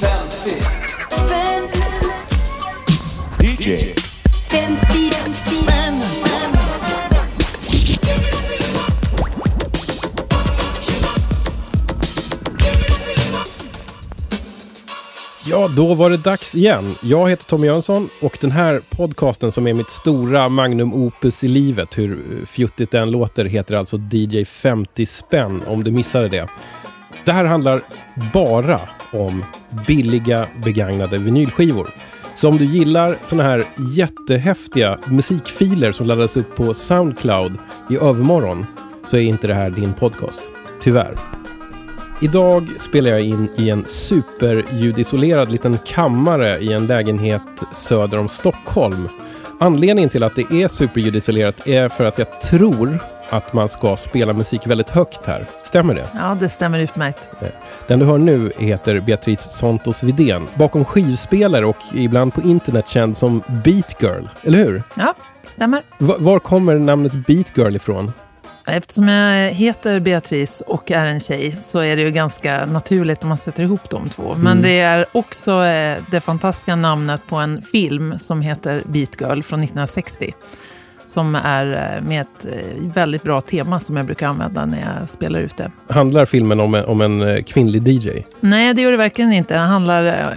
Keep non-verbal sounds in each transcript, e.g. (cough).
50 spänn DJ 50 spänn Ja, då var det dags igen. Jag heter Tommy Jönsson och den här podcasten som är mitt stora magnum opus i livet, hur fjuttigt den låter, heter alltså DJ 50 spänn, om du missade det. Det här handlar bara om billiga begagnade vinylskivor. Så om du gillar såna här jättehäftiga musikfiler som laddas upp på Soundcloud i övermorgon så är inte det här din podcast. Tyvärr. Idag spelar jag in i en superljudisolerad liten kammare i en lägenhet söder om Stockholm. Anledningen till att det är superljudisolerat är för att jag tror att man ska spela musik väldigt högt här. Stämmer det? Ja, det stämmer utmärkt. Den du hör nu heter Beatrice Santos Vidén. Bakom skivspelare och ibland på internet känd som Beat Girl. Eller hur? Ja, stämmer. Va- var kommer namnet Beat Girl ifrån? Eftersom jag heter Beatrice och är en tjej så är det ju ganska naturligt om man sätter ihop de två. Men det är också eh, det fantastiska namnet på en film som heter Beat Girl från 1960. Som är eh, med ett eh, väldigt bra tema som jag brukar använda när jag spelar ut det. Handlar filmen om en, om en eh, kvinnlig DJ? Nej, det gör det verkligen inte. Den handlar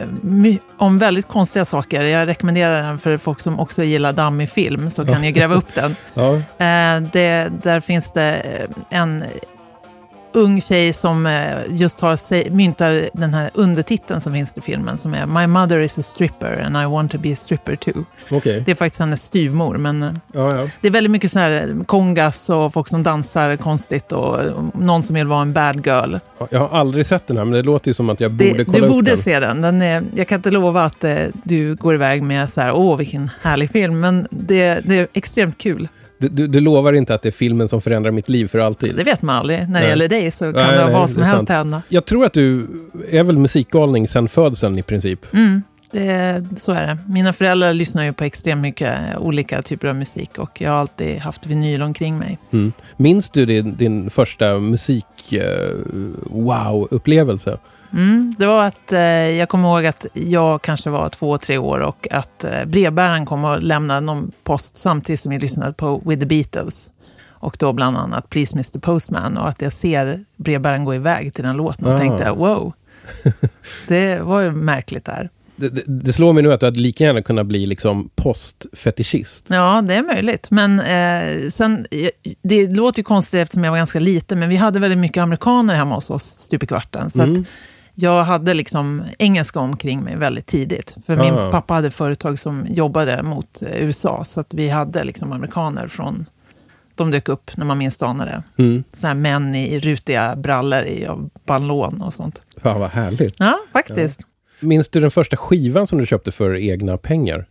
om väldigt konstiga saker. Jag rekommenderar den för folk som också gillar dammig film, så kan ni gräva upp den. (laughs) Ja. Det, där finns det en ung tjej som eh, just har, myntar den här undertiteln som finns i filmen, som är My mother is a stripper and I want to be a stripper too. Okej. Det är faktiskt hennes styvmor, men eh, Ja, ja. det är väldigt mycket så här kongas och folk som dansar konstigt och eh, någon som vill vara en bad girl. Jag har aldrig sett den här, men det låter ju som att jag Det, borde kolla du upp borde den. se den. den är, jag kan inte lova att eh, du går iväg med så här, åh vilken härlig film, men det, det är extremt kul. Du, du, du lovar inte att det är filmen som förändrar mitt liv för alltid? Det vet man aldrig. När det Nej. gäller dig så kan Nej, det nej, vad som helst sant. hända. Jag tror att du är väl musikgalning sedan födseln i princip. Mm, det, så är det. Mina föräldrar lyssnar ju på extremt mycket olika typer av musik och jag har alltid haft vinyl omkring mig. Mm. Minns du din, din första musik eh, wow-upplevelse? Mm, det var att eh, jag kommer ihåg att jag kanske var två, tre år och att eh, brevbäraren kom och lämnade någon post samtidigt som jag lyssnade på With the Beatles. Och då bland annat Please Mr Postman och att jag ser brevbäraren gå iväg till den låten och Ah. tänkte wow. (laughs) det var ju märkligt där. Det, det, det slår mig nu att du hade lika gärna kunnat bli liksom postfetischist. Ja, det är möjligt. Men eh, sen, eh, det låter ju konstigt eftersom jag var ganska liten, men vi hade väldigt mycket amerikaner hemma hos oss stup i kvarten. Så Mm. att jag hade liksom engelska omkring mig väldigt tidigt. För min Ah. pappa hade företag som jobbade mot USA, så att vi hade liksom amerikaner från... De dök upp när man minst anade. Mm. Såna här män i rutiga brallor i ballon och sånt. Fan vad härligt. Ja, faktiskt. Minns du den första skivan som du köpte för egna pengar?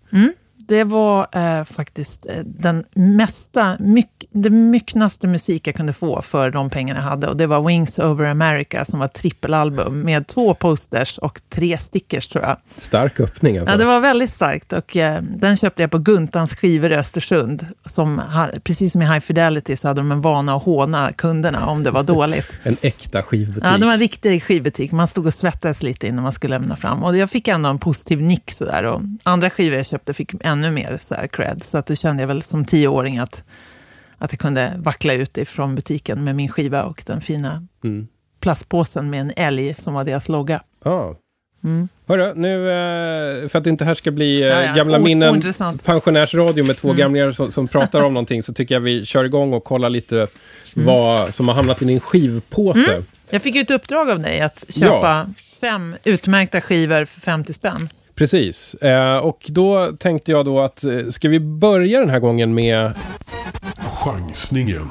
Det var eh, faktiskt eh, den mesta, myck, det mycknaste musik jag kunde få för de pengarna jag hade. Och det var Wings Over America som var ett trippelalbum med två posters och tre stickers tror jag. Stark öppning alltså. Ja, det var väldigt starkt och eh, den köpte jag på Guntans skivor i Östersund. Som, precis som i High Fidelity så hade de en vana att håna kunderna om det var dåligt. (laughs) En äkta skivbutik. Ja, det var en riktig skivbutik. Man stod och svettades lite innan man skulle lämna fram. Och jag fick ändå en positiv nick sådär. Och andra skivor jag köpte fick ännu mer så här cred. Så att då kände jag väl som tioåring att, att jag kunde vackla ut ifrån butiken med min skiva och den fina Mm. plastpåsen med en älg som var deras logga. Ja. Mm. Hörru, nu eh, för att det inte här ska bli eh, Ja, ja, gamla o- minnen, ointressant. pensionärsradio med två Mm. gamlingar som, som pratar om (laughs) någonting, så tycker jag vi kör igång och kollar lite Mm. vad som har hamnat i din skivpåse. Jag fick ju ett uppdrag av dig att köpa fem utmärkta skivor för 50 spänn. Precis. Eh, och då tänkte jag då att, eh, ska vi börja den här gången med Chansningen.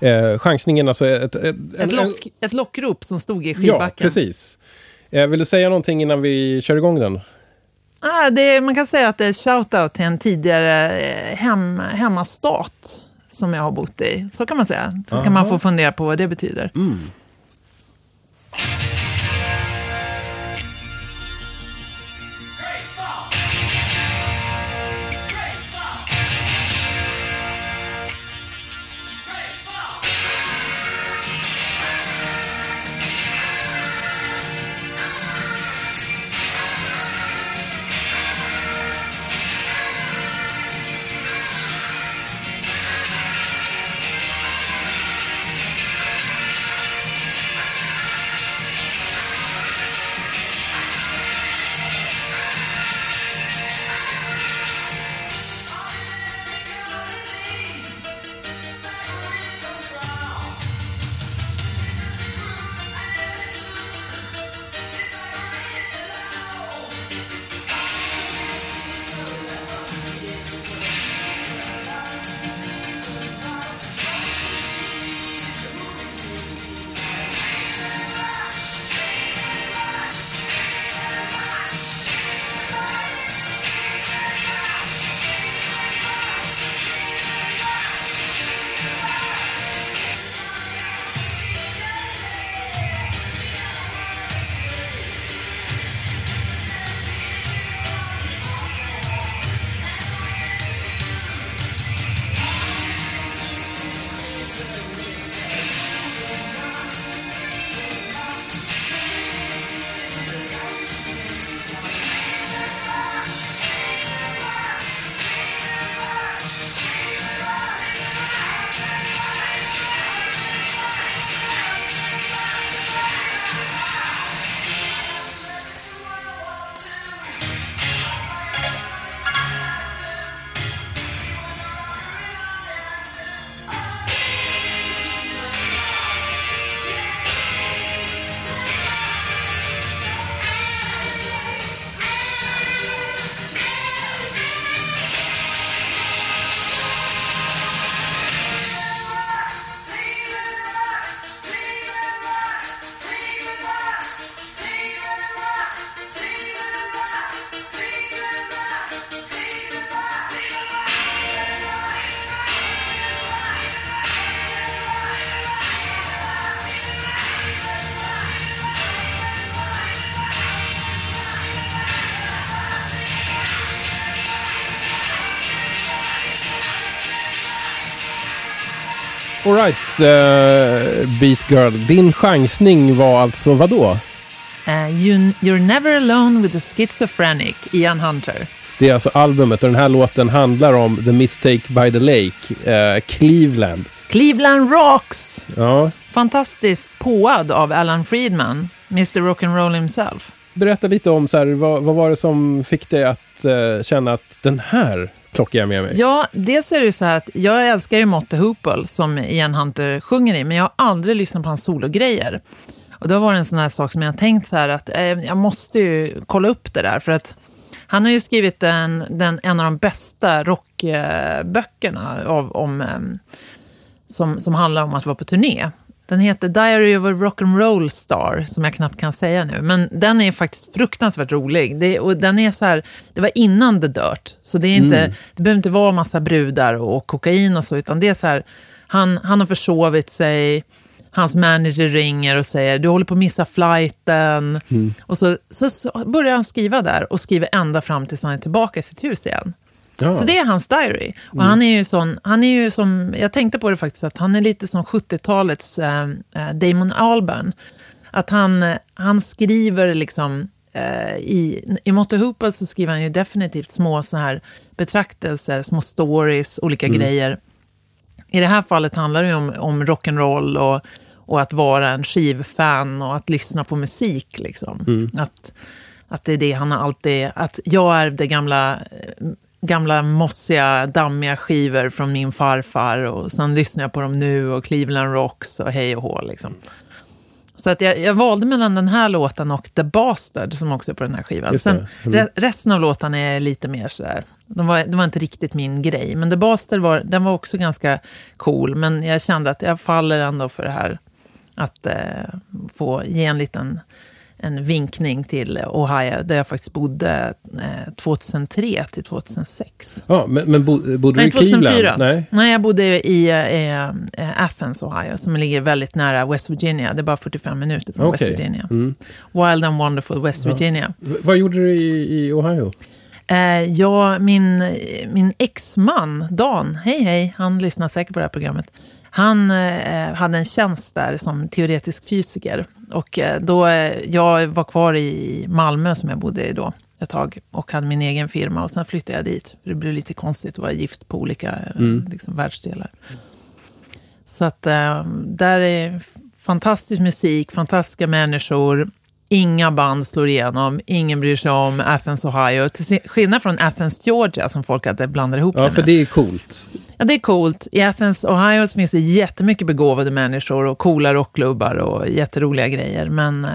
eh, chansningen, alltså ett... ett, en- Ett, lock, ett lockrop som stod i Ja, skivbacken. precis. Eh, vill du säga någonting innan vi kör igång den? Ah, det, man kan säga att det är shout-out till en tidigare eh, hem, hemmastat som jag har bott i. Så kan man säga. Så kan man få fundera på vad det betyder. Alright, uh, Beat Girl. Din chansning var alltså vadå? Eh, you, you're never alone with the schizophrenic, Ian Hunter. Det är alltså albumet och den här låten handlar om The Mistake by the Lake, eh, Cleveland. Cleveland Rocks! Ja, Fantastiskt påad av Alan Friedman, Mr Rock'n'Roll himself. berätta lite om så här, vad, vad var det som fick dig att eh, känna att den här plockar jag med mig? Ja, dels är det så här att jag älskar ju Motte Hoople som Ian Hunter sjunger i, men jag har aldrig lyssnat på hans sologrejer. Och då var det en sån här sak som jag har tänkt så här att eh, jag måste ju kolla upp det där, för att han har ju skrivit en, den, en av de bästa rockböckerna av, om, eh, som, som handlar om att vara på turné. Den heter Diary of a Rock'n'Roll Star, som jag knappt kan säga nu. Men den är faktiskt fruktansvärt rolig. Det, och den är så här, det var innan The Dirt, så det, är inte, det behöver inte vara massa brudar och kokain och så, utan det är så här, han, han har försovit sig, hans manager ringer och säger du håller på att missa flighten. Och så, så, så börjar han skriva där och skriver ända fram tills han är tillbaka i sitt hus igen. Ja. Så det är hans diary. Och han är ju sån, han är ju som, jag tänkte på det faktiskt, att han är lite som 70-talets eh, eh, Damon Albarn. Att han, eh, han skriver liksom, eh, i, i Motte Hoople så skriver han ju definitivt små så här betraktelser, små stories, olika grejer. I det här fallet handlar det om, om rock'n'roll och, och att vara en skivfan och att lyssna på musik. Liksom. Att, att det är det han har alltid... Att jag ärvde gamla, gamla mossiga, dammiga skivor från min farfar och sen lyssnar jag på dem nu och Cleveland Rocks och hej och hå. Liksom. Så att jag, jag valde mellan den här låten och The Bastard som också är på den här skivan. Sen, Mm. re, resten av låtarna är lite mer sådär, de var, det var inte riktigt min grej. Men The Bastard var, den var också ganska cool, men jag kände att jag faller ändå för det här att eh, få ge en liten en vinkning till Ohio, där jag faktiskt bodde eh, 2003 till 2006. Ja, men, men bo, bodde du Nej, i Cleveland? 2004. Nej. Nej, jag bodde i eh, eh, Athens, Ohio, som ligger väldigt nära West Virginia. Det är bara 45 minuter från West Okej. Virginia. Mm. Wild and wonderful West Virginia. V- vad gjorde du i, i Ohio? Eh, ja, min, min exman, Dan, hej hej, han lyssnar säkert på det här programmet. Han eh, hade en tjänst där som teoretisk fysiker. Och eh, då, eh, jag var kvar i Malmö som jag bodde i då ett tag och hade min egen firma. Och sen flyttade jag dit, för det blev lite konstigt att vara gift på olika eh, liksom, världsdelar. Så att eh, där är fantastisk musik, fantastiska människor. Inga band slår igenom, ingen bryr sig om Athens, Ohio. Till skillnad från Athens, Georgia, som folk alltid blandar ihop Ja, det för med. det är coolt. Ja, det är coolt. I Athens, Ohio så finns det jättemycket begåvade människor och coola rockklubbar och jätteroliga grejer. Men eh,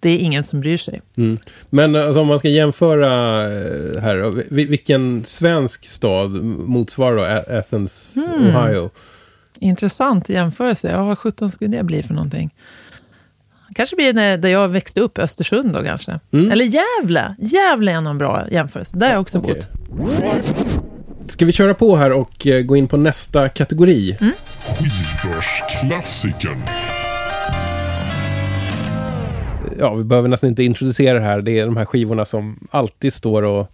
det är ingen som bryr sig. Mm. Men alltså, om man ska jämföra eh, här, vilken svensk stad motsvarar då Athens, Hmm. Ohio? Intressant jämförelse. Ja, vad sjutton skulle det bli för någonting? Kanske blir det där jag växte upp, Östersund då kanske. Eller Gävle. Gävle är en bra jämförelse. Där har jag också Okej. bott. Ska vi köra på här och eh, gå in på nästa kategori? Mm. Skivbörsklassikern. Ja, vi behöver nästan inte introducera det här. Det är de här skivorna som alltid står och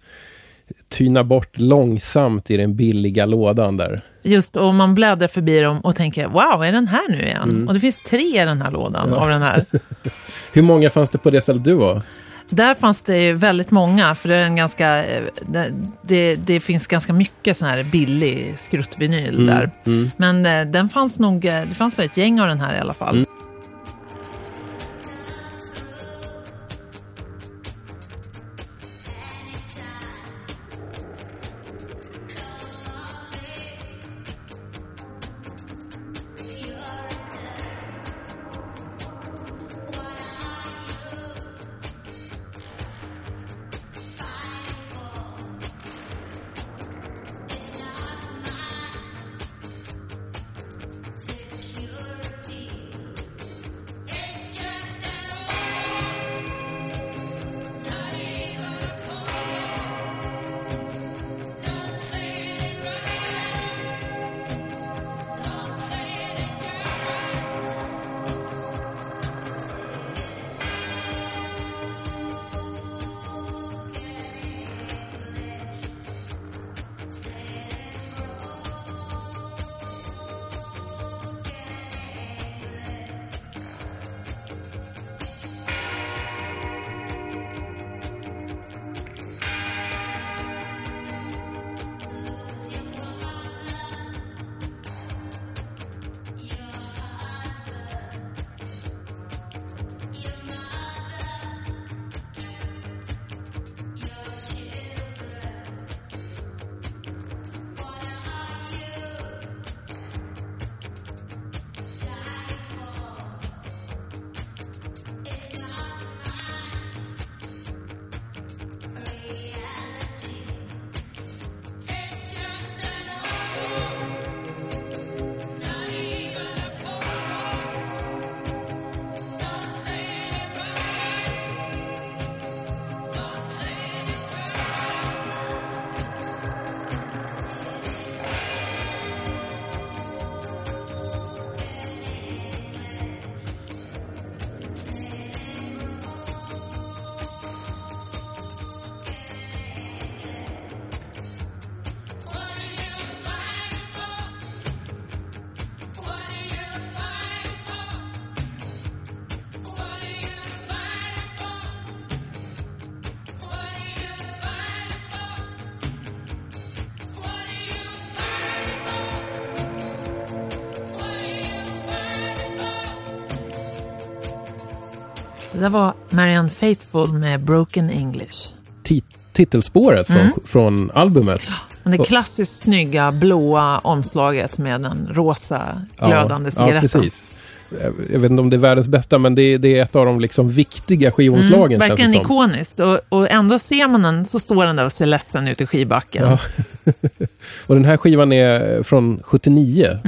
tynar bort långsamt i den billiga lådan där. Just och man bläddrar förbi dem och tänker, wow, är den här nu igen? Och det finns tre i den här lådan av den här. (laughs) Hur många fanns det på det stället du var? Där fanns det väldigt många, för det, är en ganska, eh, det, det, finns ganska mycket sån här billig skruttvinyl där. Men eh, den fanns nog, eh, det fanns ett gäng av den här i alla fall. Det där var Marianne Faithfull med Broken English. Ti- titelspåret från, Mm. från albumet. Men det klassiskt snygga blåa omslaget med den rosa glödande ja, cigaretten. Ja, precis. Jag- Jag vet inte om det är världens bästa, men det är, det är ett av de liksom viktiga skivomslagen Mm, verkligen ikoniskt. Och, och ändå ser man den så står den där och ser ledsen ut i skivbacken. Ja. (laughs) Och den här skivan är från 79.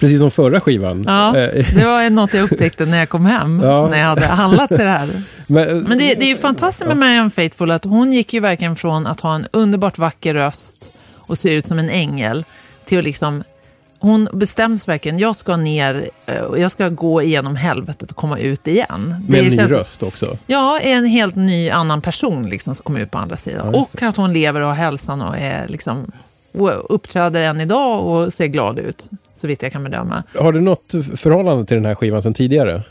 Precis som förra skivan. Ja, Eh, det (laughs) var något jag upptäckte när jag kom hem, Ja. när jag hade handlat till det här. (laughs) Men, Men det, det är ju fantastiskt med Marianne Faithfull att hon gick ju verkligen från att ha en underbart vacker röst och se ut som en ängel till att liksom hon bestäms verkligen, jag ska ner eh, jag ska gå igenom helvetet och komma ut igen. med en ny känns- röst också. Ja, en helt ny annan person liksom som kommer ut på andra sidan. Ja, och att hon lever och har hälsan och är liksom och uppträder än idag och ser glad ut, så vitt jag kan bedöma. Har du något förhållande till den här skivan sedan tidigare?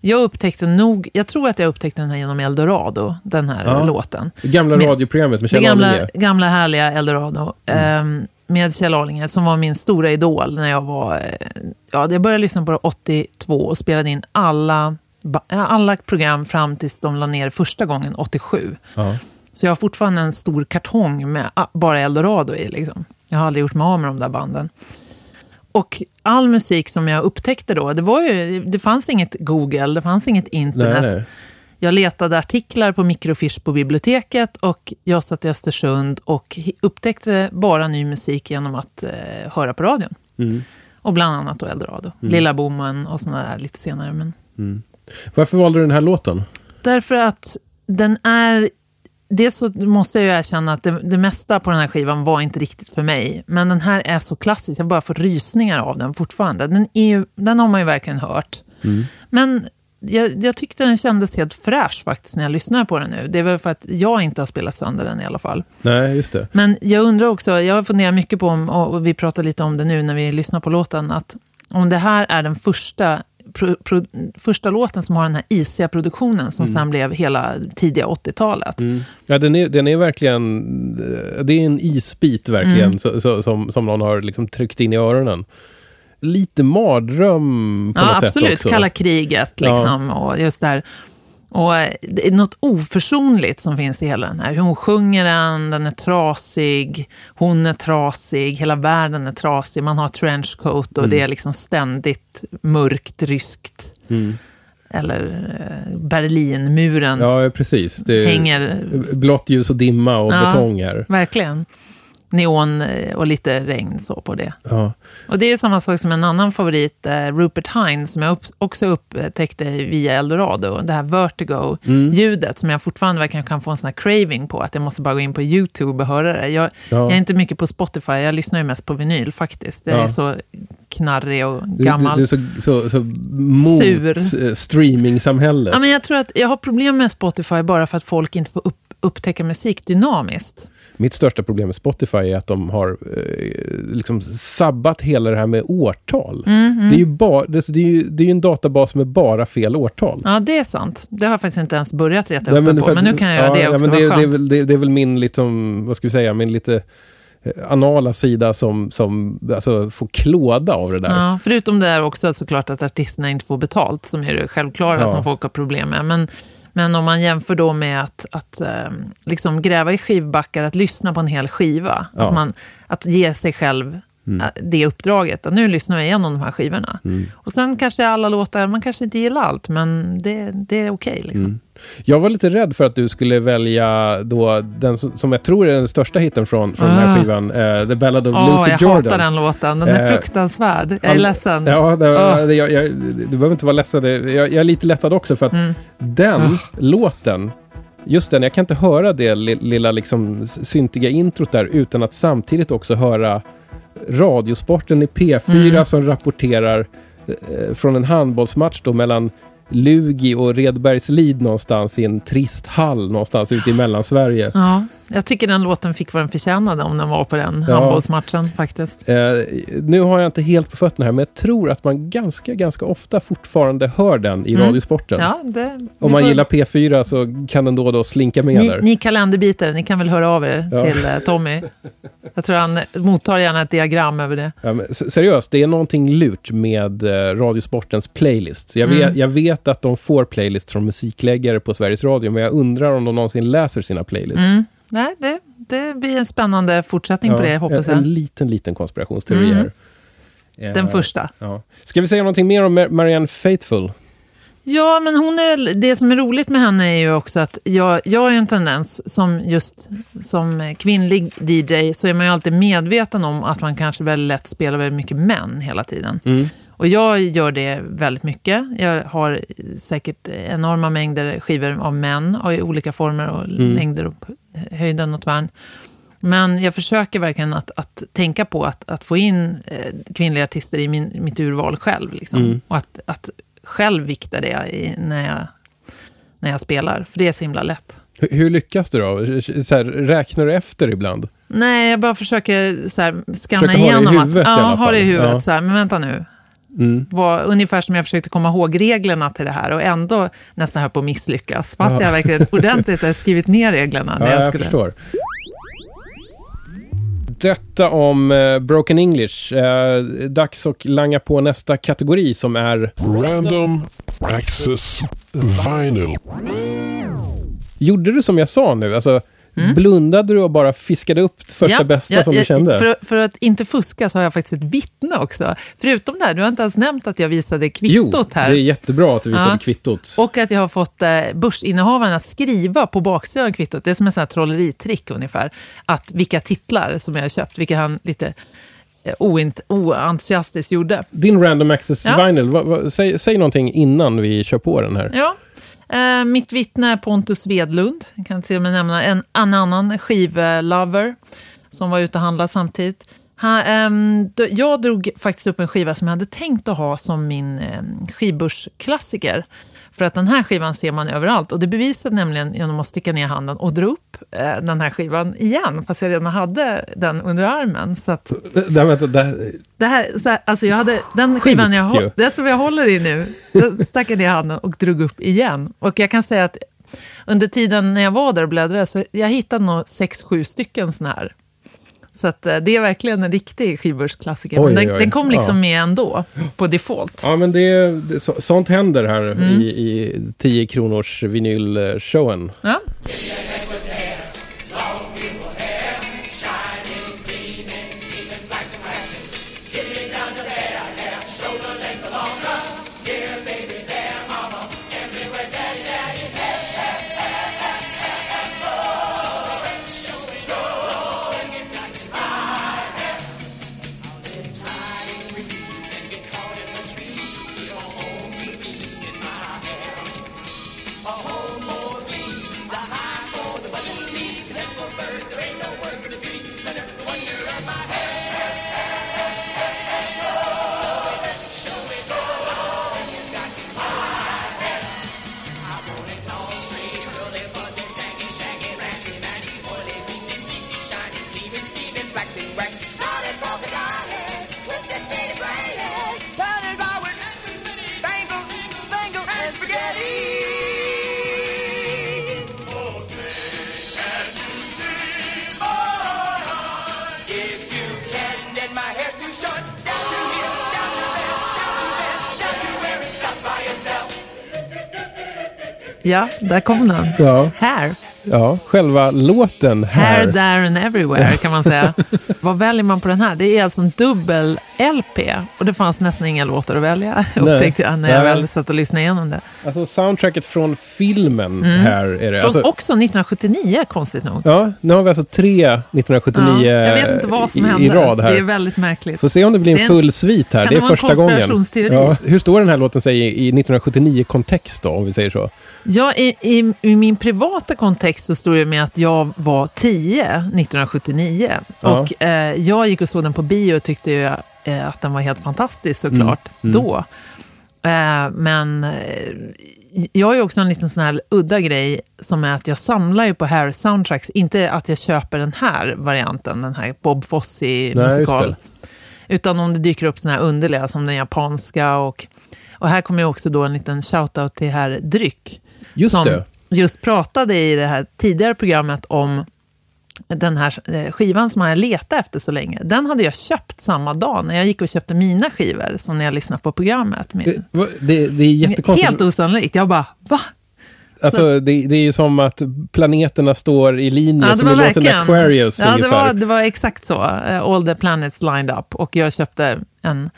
Jag upptäckte nog, jag tror att jag upptäckte den här genom Eldorado, den här Ja. låten. Det gamla Med- radioprogrammet med Det Kjell gamla, Arlinge. gamla härliga Eldorado. ehm, med Kjell Arlinge, som var min stora idol när jag var... eh, Ja, jag började lyssna på det 82 och spelade in alla, alla program fram tills de la ner första gången 87. Ja. Så jag har fortfarande en stor kartong med bara Eldorado i. Liksom. Jag har aldrig gjort mig av med de där banden. Och all musik som jag upptäckte då, det, var ju, det fanns inget Google, det fanns inget internet. Nej, nej. Jag letade artiklar på mikrofiche på biblioteket och jag satt i Östersund och upptäckte bara ny musik genom att eh, höra på radion. Mm. Och bland annat då Eldorado. Lilla Bommen och sådana där lite senare. Men Varför valde du den här låten? Därför att den är... Dels så måste jag ju erkänna att det, det mesta på den här skivan var inte riktigt för mig. Men den här är så klassisk, jag bara fått rysningar av den fortfarande. Den, är ju, den har man ju verkligen hört. Men jag, jag tyckte den kändes helt fräsch faktiskt när jag lyssnar på den nu. Det är väl för att jag inte har spelat sönder den i alla fall. Nej, just det. Men jag undrar också, jag har funderat mycket på, om, och vi pratar lite om det nu när vi lyssnar på låten, att om det här är den första, pro, pro, första låten som har den här isiga produktionen som sen blev hela tidiga 80-talet. Mm. Ja, den är, den är verkligen... eh, Det är en isbit verkligen, Mm. så, så, som, som någon har liksom tryckt in i öronen. Lite mardröm på Ja, något sätt absolut. också. Kalla kriget Ja. liksom. Och just där. Och eh, det är något oförsonligt som finns i hela den här. Hur hon sjunger den, den är trasig, hon är trasig, hela världen är trasig. Man har trenchcoat och det är liksom ständigt mörkt, ryskt. Mm. Eller eh, Berlinmuren Ja, precis. Det hänger, blått ljus och dimma och Ja. betong här. verkligen. Neon eh, och lite regn så på det. Ja. Och det är samma sak som en annan favorit, eh, Rupert Hines, som jag också upptäckte via Eldorado. Det här Vertigo-ljudet som jag fortfarande verkligen kan få en sån här craving på, att jag måste bara gå in på YouTube och höra det. Jag, Ja. jag är inte mycket på Spotify, jag lyssnar ju mest på vinyl faktiskt. Det är Ja. så knarrig och Du, du, gammal. du är så, så, så mot eh, streamingsamhället. Ja, men jag tror att jag har problem med Spotify bara för att folk inte får upp, upptäcka musik dynamiskt. Mitt största problem med Spotify är att de har eh, liksom sabbat hela det här med årtal. Mm, Det är ju bara, det, det är ju det är en databas med bara fel årtal. Ja, det är sant. Det har jag faktiskt inte ens börjat reta upp för på, men nu kan jag göra det ja, också. men det, det, är väl, det, det är väl min liksom, vad ska vi säga, min lite eh, anala sida som, som alltså, får klåda av det där. Ja, förutom det är också såklart att artisterna inte får betalt, som är det självklara Ja. som folk har problem med. Men, men om man jämför då med att, att eh, liksom gräva i skivbackar, att lyssna på en hel skiva, Ja. att, man, att ge sig själv Mm. eh, det uppdraget, att nu lyssnar jag igenom de här skivorna. Och sen kanske alla låtar, man kanske inte gillar allt, men det, det är okej. liksom. Mm. Jag var lite rädd för att du skulle välja då den som, som jag tror är den största hiten från, från den här Ah. skivan, eh, The Ballad of Åh, Lucy jag Jordan. hatar den låten. Den är Eh, fruktansvärd. Jag är ledsen. Ja, det, Ah. det, jag, jag, du behöver inte vara ledsen. Jag, jag är lite lättad också för att Mm. den Ah. låten, just den, jag kan inte höra det li- lilla liksom syntiga introt där utan att samtidigt också höra Radiosporten i P4 Mm. som rapporterar eh, från en handbollsmatch då mellan Lugi och Redbergslid någonstans i en trist hall någonstans ute i Mellansverige. Ja jag tycker den låten fick vad den förtjänade om den var på den Ja. handbollsmatchen faktiskt. Eh, nu har jag inte helt på fötterna här, men jag tror att man ganska, ganska ofta fortfarande hör den i Mm. Radiosporten. Ja, det, Om man får- gillar P4 så kan den då och då slinka med Ni, där. ni kalenderbitare, ni kan väl höra av er Ja. till eh, Tommy. Jag tror han mottar gärna ett diagram över det. Ja, seriöst, det är någonting lurt med eh, Radiosportens playlist. Jag, vet, Mm. jag vet att de får playlist från musikläggare på Sveriges Radio, men jag undrar om de någonsin läser sina playlists. Mm. Nej, det, det blir en spännande fortsättning på det, hoppas en, en jag. liten, liten konspirationsteori Mm. här. Den Eh, första. Ja. Ska vi säga någonting mer om Mar- Marianne Faithfull? Ja, men hon är, det som är roligt med henne är ju också att jag, jag har en tendens, som just som kvinnlig DJ, så är man ju alltid medveten om att man kanske väldigt lätt spelar väldigt mycket män hela tiden. Och jag gör det väldigt mycket. Jag har säkert enorma mängder skivor av män i olika former och längder och höjden och tvärn. Men jag försöker verkligen att, att tänka på att, att få in eh, kvinnliga artister i min, mitt urval själv. Liksom. Och att, att själv vikta det i, när, jag, när jag spelar, för det är så himla lätt. Hur, hur lyckas du då? Här, räknar du efter ibland? Nej, jag bara försöker så här, skanna Försöka ha det i igenom huvudet att, ja, ha det i huvudet. Ja. Så här, men vänta nu. Mm. Var, ungefär som jag försökte komma ihåg reglerna till det här och ändå nästan höll på att misslyckas. Fast Ja. jag verkligen (laughs) ordentligt har skrivit ner reglerna. Ja, jag, jag skulle. förstår. Detta om eh, Broken English. Eh, dags att langa på nästa kategori som är... Random Access Vinyl. Gjorde du som jag sa nu? Alltså, blundade du och bara fiskade upp första Mm. Ja, bästa ja, som du kände? För, för att inte fuska så har jag faktiskt ett vittne också. Förutom det här, du har inte ens nämnt att jag visade kvittot jo, här. det är jättebra att du visade Ja. kvittot. Och att jag har fått eh, börsinnehavaren att skriva på baksidan av kvittot. Det är som en sån här trolleritrick ungefär. Att vilka titlar som jag har köpt, vilka han lite eh, oint, oentusiastiskt gjorde. Din Random Access Ja. Vinyl, vad, vad, säg, säg någonting innan vi kör på den här. Ja. Eh, mitt vittne är Pontus Vedlund. Jag kan till och med nämna en, en annan skivlover som var ute och handlade samtidigt. Ha, ehm, då, jag drog faktiskt upp en skiva som jag hade tänkt att ha som min um, skivbörsklassiker. För att den här skivan ser man överallt. Och det bevisade nämligen genom att sticka ner handen och dra upp eh, den här skivan igen. Fast jag redan hade den under armen. Så att Där, vänta, där, det här, så här, alltså jag hade, den skivan jag, det som jag håller i nu, den stack jag ner handen och drog upp igen. Och jag kan säga att under tiden när jag var där och bläddrade, så jag hittade nog sex, sju stycken såna här. Så att eh, det är verkligen en riktig skivbörsklassiker. Oj, den, oj. den kom liksom Ja. med ändå, på default. Ja, men det, det, så, sånt händer här Mm. i, i 10 kronors vinylshowen. Ja. Ja, där kom den. Ja, Här. ja, själva låten här. Here, there and everywhere kan man säga. (laughs) Vad väljer man på den här? Det är alltså en dubbel LP och det fanns nästan inga låtar att välja, (laughs) upptäckte jag när jag Nej. väl satt och lyssnade igenom det. Alltså soundtracket från filmen här är det. Mm. Från Alltså, också 1979, konstigt nog. ja, nu har vi alltså tre 1979 Ja, jag vet inte vad som i, hände. i rad här. Det är väldigt märkligt. Får se om det blir Det är en en- full svit här. Det det är en första gången. Ja, hur står den här låten sig i, i 1979-kontext då, om vi säger så? Ja, i, i, I min privata kontext så står det med att jag var 10 1979. Ja. Och eh, jag gick och såg den på bio och tyckte ju, att den var helt fantastisk såklart Mm. då. Eh, men eh, jag har ju också en liten sån här udda grej som är att jag samlar ju på Hair soundtracks. Inte att jag köper den här varianten, den här Bob Fosse Nej, musikal. just Utan om det dyker upp såna här underliga som den japanska. Och, och här kommer ju också då en liten shoutout till herr Dryck. Just som det. just pratade i det här tidigare programmet om den här eh, skivan som jag letat efter så länge. Den hade jag köpt samma dag när jag gick och köpte mina skivor, som när jag lyssnade på programmet. Min, Det, det, det är jättekonstigt. Helt osannolikt. Jag bara, va? Alltså, det, det är ju som att planeterna står i linje, Ja, det som i låten. Aquarius Ja, det ungefär. var, det var exakt så. Eh, All the planets lined up. Och jag köpte en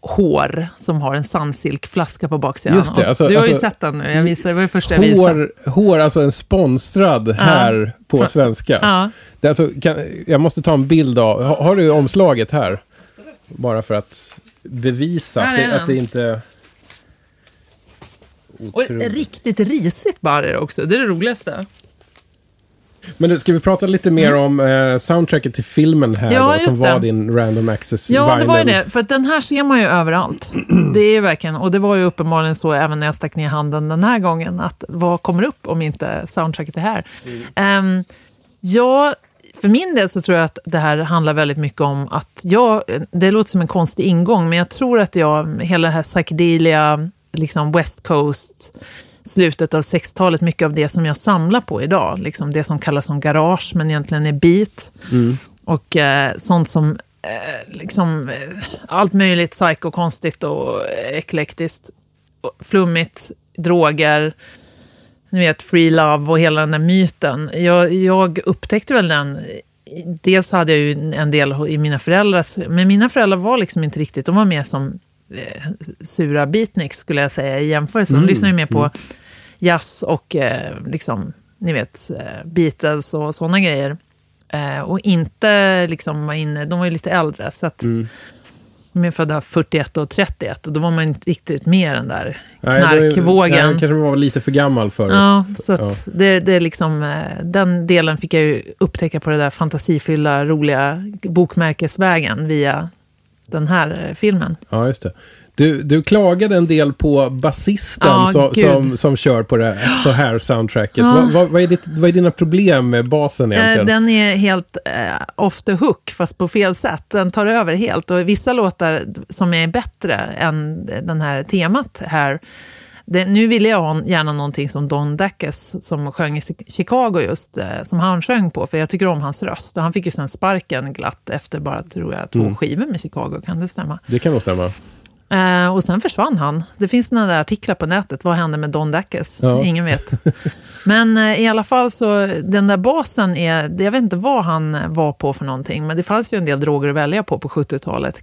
hår som har en sandsilkflaska på baksidan. Just det, Och alltså- du har ju alltså- sett den nu. Jag visade, det var det första jag visade. Hår, hår, alltså en sponsrad här på Från- svenska. Ja. Det alltså, kan, jag måste ta en bild av, har, har du omslaget här? Bara för att bevisa att det, att det inte... Och Otroligt. riktigt risigt bara är det också. Det är det roligaste. Men nu ska vi prata lite mer om eh, soundtracket till filmen här Ja, då, som var det. din random access Ja, det var ju det. För den här ser man ju överallt. (clears throat) Det är ju verkligen, och det var ju uppenbarligen så även när jag stack ner handen den här gången, att vad kommer upp om inte soundtracket är här? Ehm, ja, för min del så tror jag att det här handlar väldigt mycket om att jag, det låter som en konstig ingång, men jag tror att jag, hela det här psykedelia, liksom West Coast, slutet av 60-talet, mycket av det som jag samlar på idag, liksom det som kallas som garage, men egentligen är beat. Och eh, sånt som eh, liksom eh, allt möjligt psykokonstigt och eklektiskt. Flummigt, droger, ni vet free love och hela den där myten. Jag, jag upptäckte väl den, dels hade jag ju en del i mina föräldrars, men mina föräldrar var liksom inte riktigt, de var mer som sura beatniks skulle jag säga i jämförelse. De lyssnade ju mer på jazz och eh, liksom, ni vet, eh, Beatles och sådana grejer. Eh, och inte liksom var inne, de var ju lite äldre, så att de är födda 41 och 31 och då var man inte riktigt med den där knarkvågen. Nej, kanske var lite för gammal för Ja, så att Ja. Det, det är liksom, eh, den delen fick jag ju upptäcka på det där fantasifyllda, roliga bokmärkesvägen via den här eh, filmen. Ja, just det. Du, du klagade en del på basisten Ja, som, som, som kör på det på här soundtracket. Ja. Vad, vad, vad, är ditt, vad är dina problem med basen Eh, egentligen? Den är helt eh, off the hook, fast på fel sätt. Den tar över helt. Och vissa låtar som är bättre än den här temat här, det, nu ville jag ha gärna någonting som Don Dackes som sjöng i Chicago just, eh, som han sjöng på, för jag tycker om hans röst. Och han fick ju sen sparken glatt efter bara, tror jag, två skivor med Chicago, kan det stämma? Det kan nog stämma. Eh, och sen försvann han. Det finns några där artiklar på nätet. Vad hände med Don Dackes? Ja. Ingen vet. (laughs) Men eh, i alla fall så, den där basen är, jag vet inte vad han var på för någonting, men det fanns ju en del droger att välja på på 70-talet.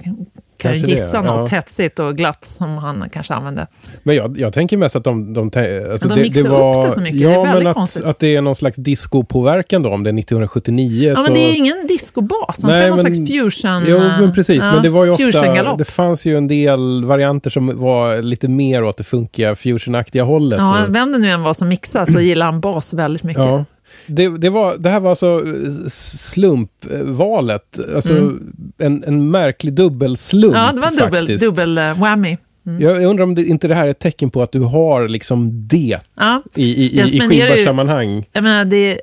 Kan Kanske ju det, gissa något ja. hetsigt och glatt som han kanske använde. Men jag, jag tänker mest att de... de, alltså de mixar upp det så mycket. Det är Ja, väldigt men att, konstigt. att det är någon slags discopåverkan då, om det är 1979. Ja, så... men det är ingen discobas. Han spelar någon slags fusion. Jo, eh, men precis. ja, men det var ju ofta... Det fanns ju en del varianter som var lite mer åt det funkiga, fusionaktiga hållet. Ja, Och- vem det nu än var som mixar så gillar han bas väldigt mycket. Ja. Det, det, var, det här var alltså eh, slumpvalet. Alltså en, en märklig dubbelslump Mm. Ja, det var en dubbel, dubbel eh, whammy. Jag, jag undrar om det, inte det här är ett tecken på att du har liksom det Ja. i, i, i, i skivbörssammanhang. Jag menar, det,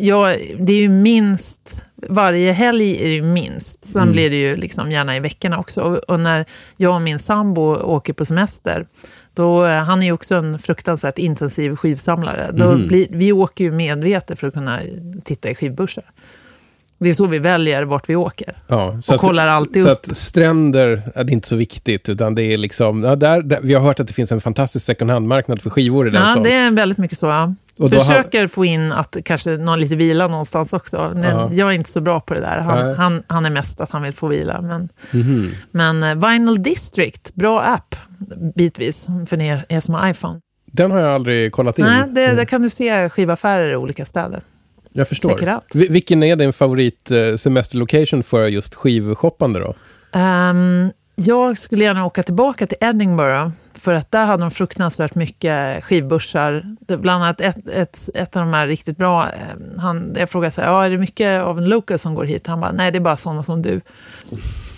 ja, det är ju minst, varje helg är det ju minst. Sen Mm. blir det ju liksom gärna i veckorna också. Och, och när jag och min sambo åker på semester, då, eh, han är ju också en fruktansvärt intensiv skivsamlare. Då Mhm. blir, vi åker ju medvetet för att kunna titta i skivbörsar. Det är så vi väljer vart vi åker. Ja, Och kollar alltid så upp. att stränder är inte så viktigt, utan det är liksom... Ja, där, där, vi har hört att det finns en fantastisk second hand-marknad för skivor i den Ja, stan. det är väldigt mycket så. Ja. Och Försöker få in att kanske någon lite vila någonstans också. Men Ja. Jag är inte så bra på det där. Han, han, han är mest att han vill få vila. Men, Mhm. men eh, Vinyl District, bra app bitvis för er, er som har iPhone. Den har jag aldrig kollat in. Nej, det, där kan du se skivaffärer i olika städer. Jag förstår. Vilken är din favorit eh, semesterlocation för just skivshoppande då? Ehm, jag skulle gärna åka tillbaka till Edinburgh, för att där hade de fruktansvärt mycket skivbörsar. Bland annat ett, ett, ett av de här riktigt bra, eh, han, jag frågade så här, ja, är det mycket av en local som går hit? Han bara, nej, det är bara sådana som du.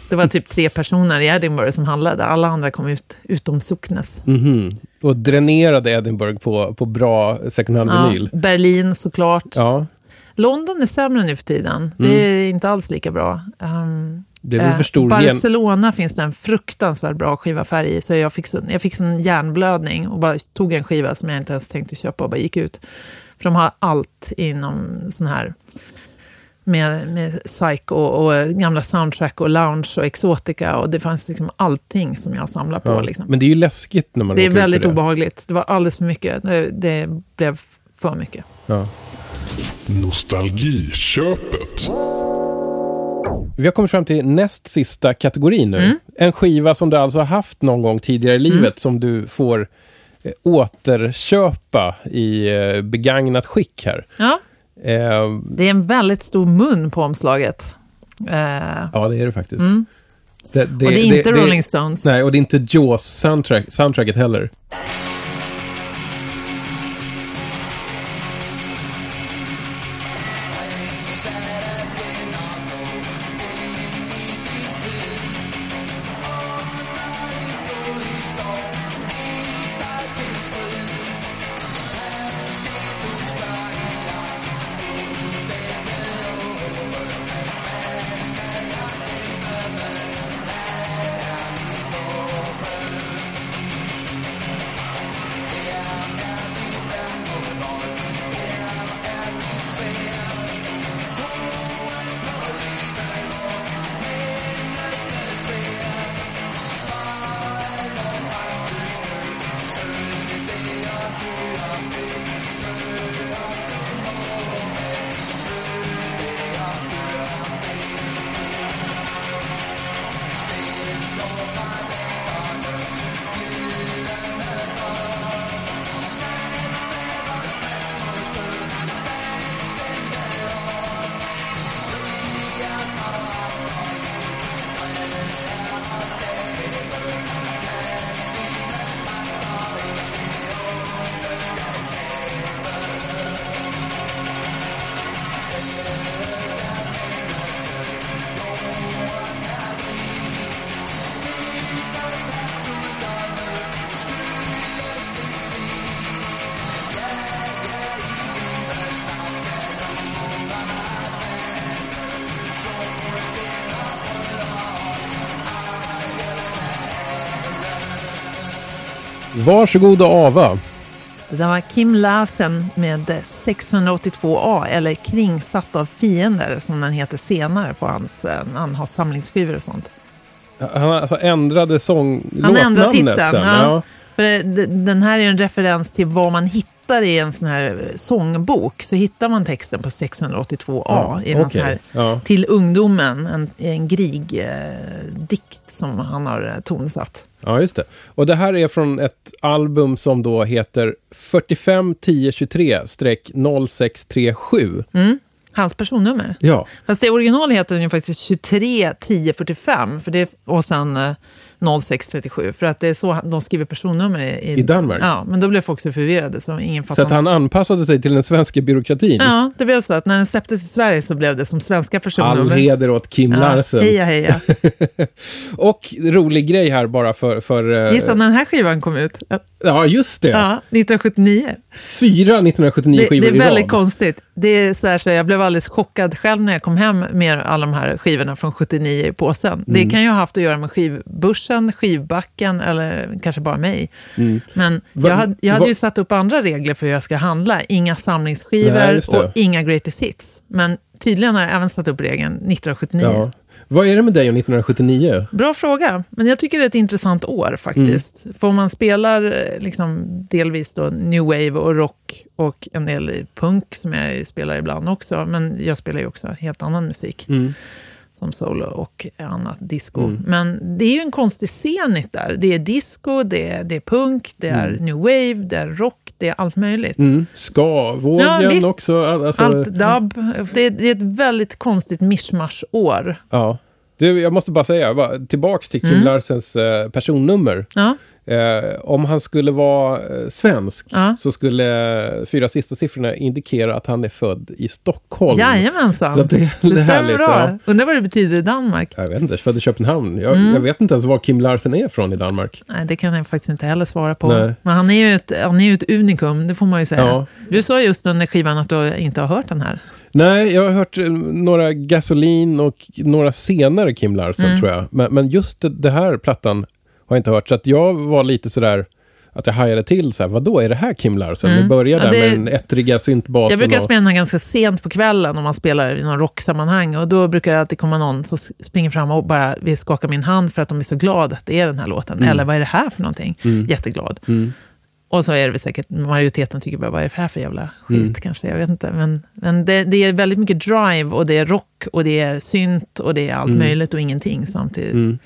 Det var typ tre personer i Edinburgh som handlade. Alla andra kom ut utom Socknes. Mhm. Och dränerade Edinburgh på, på bra second Ja, hand-vinyl. Berlin såklart. Ja, London är sämre nu för tiden. Det är inte alls lika bra. Um, eh. Barcelona finns det en fruktansvärt bra skiva färg i, så jag fick, jag fick sån hjärnblödning och bara tog en skiva som jag inte ens tänkte köpa och bara gick ut. För de har allt inom sån här med, med psycho och gamla soundtrack och lounge och exotika och det fanns liksom allting som jag samlar på. Ja. liksom. Men det är ju läskigt när man Det är väldigt det. obehagligt. Det var alldeles för mycket. Det, det blev för mycket. Ja. Nostalgiköpet. Vi har kommit fram till näst sista kategori nu. Mm. En skiva som du alltså har haft någon gång tidigare i livet som du får eh, återköpa i eh, begagnat skick här. Ja, Eh, det är en väldigt stor mun på omslaget. Eh, ja, det är det faktiskt. Mm. Det, det, och det är inte Rolling Stones. Nej, och det är inte Jaws soundtrack, soundtracket heller. Varsågod och ava. Det där var Kim Larsen med 682A, eller Kringsatt av fiender, som den heter senare på hans, eh, han har samlingsskivor och sånt. Han alltså ändrade sång... Han ändrade titeln. sen. Ja. Ja. För den här är en referens till vad man hittar i en sån här eh, sångbok. Så hittar man texten på 682A i en sån här Ja. till ungdomen, en, en grigdikt eh, som han har eh, tonsatt. ja, just det. Och det här är från ett album som då heter 45 10 23 0637. Mm. Hans personnummer. Ja, Fast det original heter den ju faktiskt 23 10 45 för det är, och sen eh, 0637. För att det är så de skriver personnummer i, i Danmark. Ja, men då blev folk så förvirrade så ingen Så att han anpassade sig till den svenska byråkratin. Ja, det blev så att när den släpptes i Sverige så blev det som svenska All personnummer. heder åt Kim Ja, Larsen. heja, heja. (laughs) Och rolig grej här bara för... för eh, Gissa när den här skivan kom ut? Ja, just det. Ja, 1979. Fyra 1979 Det, skivor det är i väldigt rad. konstigt. Det är så här, så jag blev alldeles chockad själv när jag kom hem med alla de här skivorna från 79 i påsen. Mm. Det kan ju ha haft att göra med skivbörsen, skivbacken eller kanske bara mig. Men Mm. Va- jag hade, jag hade va- ju satt upp andra regler för hur jag ska handla. Inga samlingsskivor Nej, och inga greatest hits. Men tydligen har jag även satt upp regeln 1979. Ja. Vad är det med dig och 1979? Bra fråga, men jag tycker det är ett intressant år faktiskt. Mm. För om man spelar eh, liksom, delvis då new wave och rock och en del punk som jag spelar ibland också, men jag spelar ju också helt annan musik. Mm. Som solo och annat disco. Men det är ju en konstig scenit där. Det är disco, det är, det är punk, det är new wave, det är rock, det är allt möjligt. Mm. Ska-vågen Ja, visst. också? All- Alltså, Allt dubb. Det är, det är ett väldigt konstigt mischmasch-år. Ja. Du, jag måste bara säga, bara, tillbaks till Kim Mm. Larsens eh, personnummer. Ja. Eh, om han skulle vara eh, svensk Ja. så skulle eh, fyra sista siffrorna indikera att han är född i Stockholm. Jajamensan. Så det, det stämmer bra. Ja. Undrar vad det betyder i Danmark. Jag vet inte, född i Köpenhamn. Jag, Mm. jag vet inte ens var Kim Larsen är från i Danmark. Nej, det kan jag faktiskt inte heller svara på. Nej. Men han är, ju ett, han är ju ett unikum, det får man ju säga. Ja. Du sa just under skivan att du inte har hört den här. Nej, jag har hört eh, några Gasolin och några senare Kim Larsen Mm. tror jag. Men, men just det, det här plattan har jag inte hört. Så att jag var lite sådär att jag hajade till så här, vadå, är det här Kim Larsen? Mm. Vi börjar Ja, där det- med den ettriga syntbasen. Jag brukar och, spela den ganska sent på kvällen om man spelar i någon rocksammanhang. Och då brukar det alltid komma någon som springer fram och bara vill skaka min hand för att de är så glada att det är den här låten. Mm. Eller vad är det här för någonting? Mm. Jätteglad. Och så är det väl säkert, majoriteten tycker bara, vad är det här för jävla skit Mm. kanske? Jag vet inte. Men, men det, det är väldigt mycket drive och det är rock och det är synt och det är allt Mm. möjligt och ingenting samtidigt. Mm.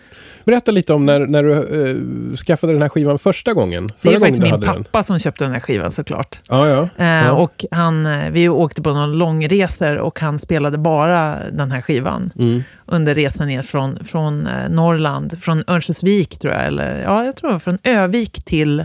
Berätta lite om när, när du eh, skaffade den här skivan första gången. Det Förra är faktiskt min pappa som köpte den här skivan såklart. Den. Ja, ja. Eh, Ja. Och han, eh, vi åkte på några långresor och han spelade bara den här skivan Mm. under resan ner från, från eh, Norrland, från Örnsköldsvik tror jag, eller ja, jag tror från Övik till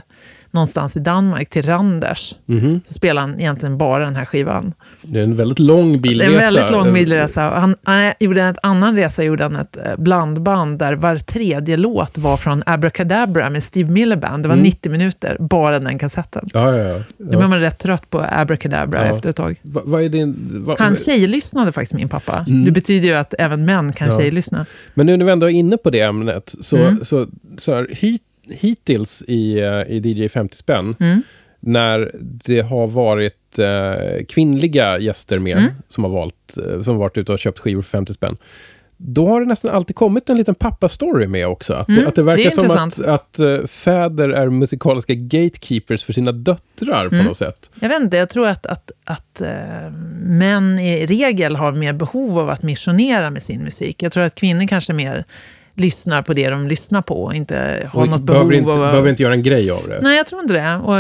någonstans i Danmark, till Randers. Mhm. Så spelade han egentligen bara den här skivan. Det är en väldigt lång Det bilresa. är en väldigt lång bilresa. Han, han gjorde en annan resa, gjorde han ett eh, blandband där var tredje låt var från Abracadabra med Steve Miller Band. Det var Mm. 90 minuter, bara den kassetten. Ja, ja, ja. Blev ja. man rätt trött på Abracadabra Ja. efter ett tag. Va, är din... Va, Han tjejlyssnade faktiskt, min pappa. Mm. Det betyder ju att även män kan Ja. tjejlyssna. Men nu när vi ändå är inne på det ämnet, så, Mm. så, så här, hit, hittills i, eh, i DJ 50 spänn, Mm. när det har varit eh, kvinnliga gäster med, Mm. som har valt, eh, som varit ute och köpt skivor för 50 spänn, då har det nästan alltid kommit en liten pappa-story med också. Att, Mm, att det verkar det som att, att eh, fäder är musikaliska gatekeepers för sina döttrar på Mm. något sätt. Jag vet inte, jag tror att, att, att eh, män i regel har mer behov av att missionera med sin musik. Jag tror att kvinnor kanske mer lyssnar på det de lyssnar på inte har Och något behöver, behov inte, av behöver inte göra en grej av det. Nej, jag tror inte det. Och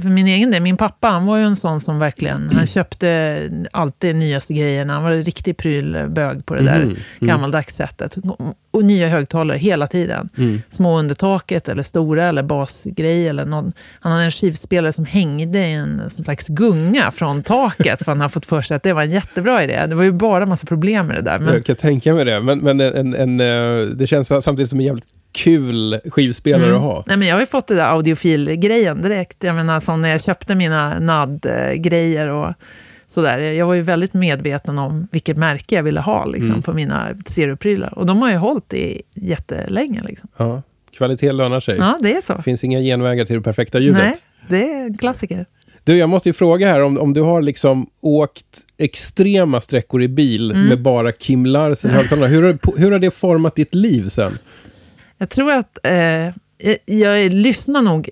för min egen del, min pappa, han var ju en sån som verkligen, han köpte alltid nyaste grejerna. Han var en riktig prylbög på det där Mhm, mm. gammaldags sättet. Och nya högtalare hela tiden. Mm. Små under taket eller stora eller basgrej eller någon. Han hade en skivspelare som hängde i en slags gunga från taket för han har fått för sig att det var en jättebra idé. Det var ju bara massa problem med det där. Men, Jag kan tänka mig det, men, men en, en, eh, det känns samtidigt som en jävligt kul skivspelare Mm. att ha. Nej, men jag har ju fått det där audiofil-grejen direkt. Jag menar, som när jag köpte mina NAD-grejer och sådär. Jag var ju väldigt medveten om vilket märke jag ville ha liksom, Mm. på mina stereoprylar. Och de har ju hållit i jättelänge. Liksom. Ja, kvalitet lönar sig. Ja, det är så. Det finns inga genvägar till det perfekta ljudet. Nej, det är en klassiker. Du, jag måste ju fråga här om, om du har liksom åkt extrema sträckor i bil Mm. med bara Kim Larsen i högtalarna. Hur, har- hur har det format ditt liv sen? Jag tror att eh, jag, lyssnar nog...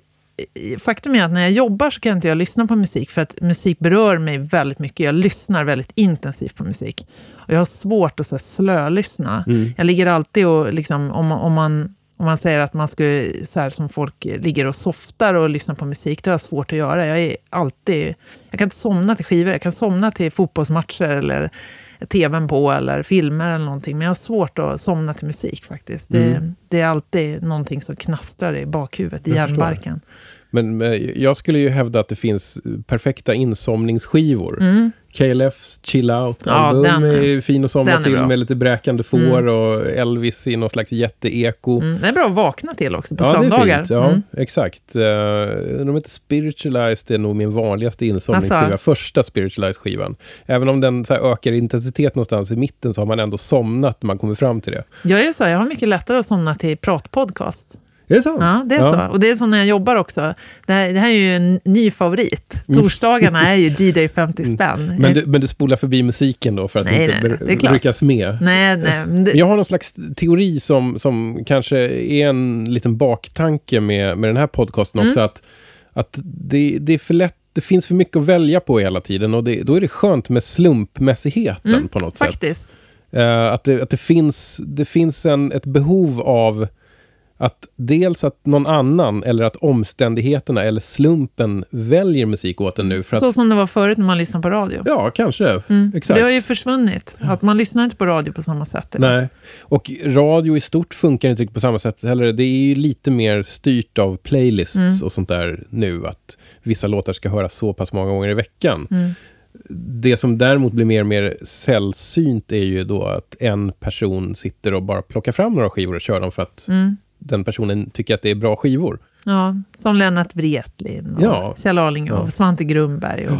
Faktum är att när jag jobbar så kan inte jag lyssna på musik, för att musik berör mig väldigt mycket. Jag lyssnar väldigt intensivt på musik. Och jag har svårt att så här, slölyssna. Mm. Jag ligger alltid och, liksom, om, om, man, om man säger att man skulle, så här som folk ligger och softar och lyssnar på musik, det har jag svårt att göra. Jag är alltid... Jag kan inte somna till skivor, jag kan somna till fotbollsmatcher eller tvn på eller filmer eller någonting. Men jag har svårt att somna till musik faktiskt. Det, Mm. det är alltid någonting som knastrar i bakhuvudet, i hjärnbarken. Men jag skulle ju hävda att det finns perfekta insomningsskivor. Mm. KLFs Chill Out Ja, den är- är fin att somna den till med lite bräkande får och Elvis i någon slags jätteeko. Mm. Det är bra att vakna till också på Ja, det är söndagar. fint. Ja, Mm. exakt. Uh, de heter Spiritualized är nog min vanligaste insomningsskiva. Alltså. Första Spiritualized-skivan. Även om den här, ökar intensitet någonstans i mitten så har man ändå somnat när man kommer fram till det. Jag är ju så, här, jag har mycket lättare att somna till pratpodcast. Är det sant? Ja, det är så. Och det är så när jag jobbar också. Det här, det här är ju en ny favorit. Torsdagarna är ju (laughs) DJ 50 spänn. Mm. Men, du, men du spolar förbi musiken då för att Nej, inte nej, klart. ryckas med? Nej, nej. (laughs) men det- Jag har någon slags teori som, som kanske är en liten baktanke med, med den här podcasten Mm. också. Att, att det, det är för lätt, det finns för mycket att välja på hela tiden och det, då är det skönt med slumpmässigheten Mm, på något sätt. Faktiskt. Eh, att det, att det finns, det finns en, ett behov av Att dels att någon annan eller att omständigheterna eller slumpen väljer musik åt en nu. För att, Så som det var förut när man lyssnade på radio. Ja, kanske. Mm. Exakt. Det har ju försvunnit. Att man lyssnar inte på radio på samma sätt. idag. Nej, och radio i stort funkar inte riktigt på samma sätt heller. Det är ju lite mer styrt av playlists Mm. och sånt där nu. Att vissa låtar ska höras så pass många gånger i veckan. Mm. Det som däremot blir mer och mer sällsynt är ju då att en person sitter och bara plockar fram några skivor och kör dem för att Mm. Den personen tycker att det är bra skivor. Ja, som Lennart Wretlin och Ja. Kjell Arling och Ja. Svante Grundberg. Och,